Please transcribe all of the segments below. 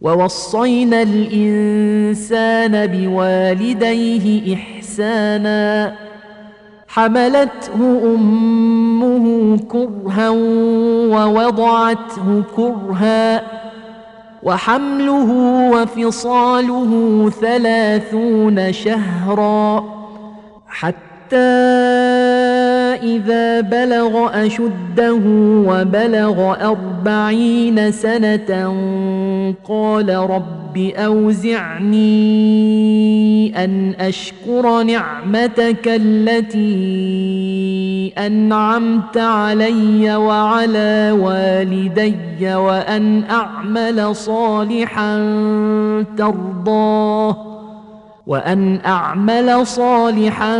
ووصينا الإنسان بوالديه إحسانا. حملته أمه كرها ووضعته كرها وحمله وفصاله ثلاثون شهرا. حتى إذا بلغ أشده وبلغ أربعين سنة قال رب أوزعني أن أشكر نعمتك التي أنعمت علي وعلى والدي وأن أعمل صالحا ترضاه وأن أعمل صالحا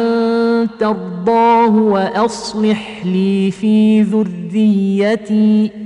ترضاه وأصلح لي في ذريتي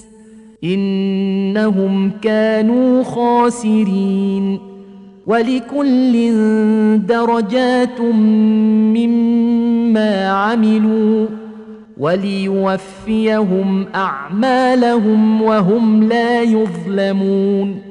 إنهم كانوا خاسرين ولكل درجات مما عملوا وليوفيهم أعمالهم وهم لا يظلمون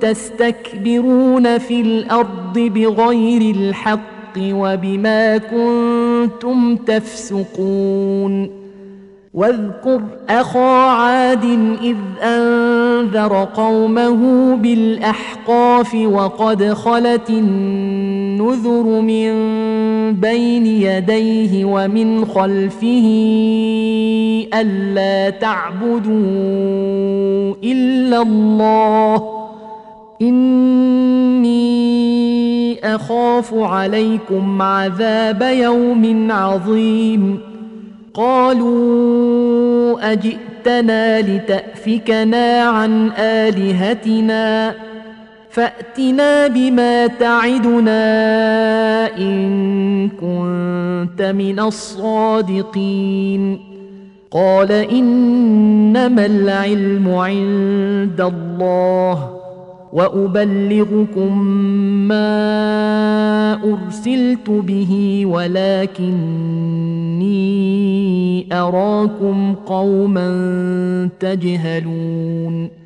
تستكبرون في الأرض بغير الحق وبما كنتم تفسقون. واذكر أخا عاد إذ أنذر قومه بالأحقاف وقد خلت النذر من بين يديه ومن خلفه ألا تعبدوا إلا الله إني أخاف عليكم عذاب يوم عظيم قالوا أجئتنا لتأفكنا عن آلهتنا فأتنا بما تعدنا إن كنت من الصادقين. قال إنما العلم عند الله وأبلغكم ما أرسلت به ولكني أراكم قوما تجهلون.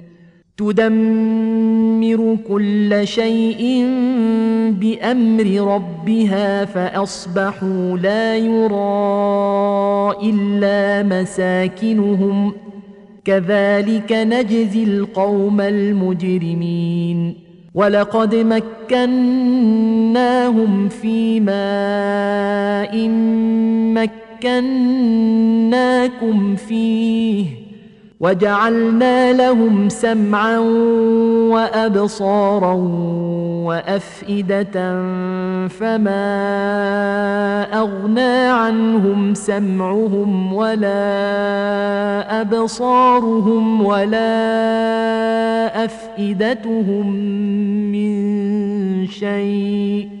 تدمر كل شيء بأمر ربها فأصبحوا لا يرى إلا مساكنهم. كذلك نجزي القوم المجرمين. ولقد مكناهم في ماء مكناكم فيه. وجعلنا لهم سمعا وأبصارا وأفئدة فما أغنى عنهم سمعهم ولا أبصارهم ولا أفئدتهم من شيء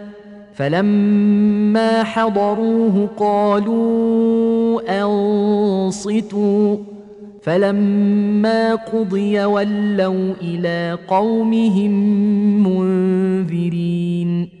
فلما حضروه قالوا أنصتوا. فلما قضي ولوا إلى قومهم منذرين.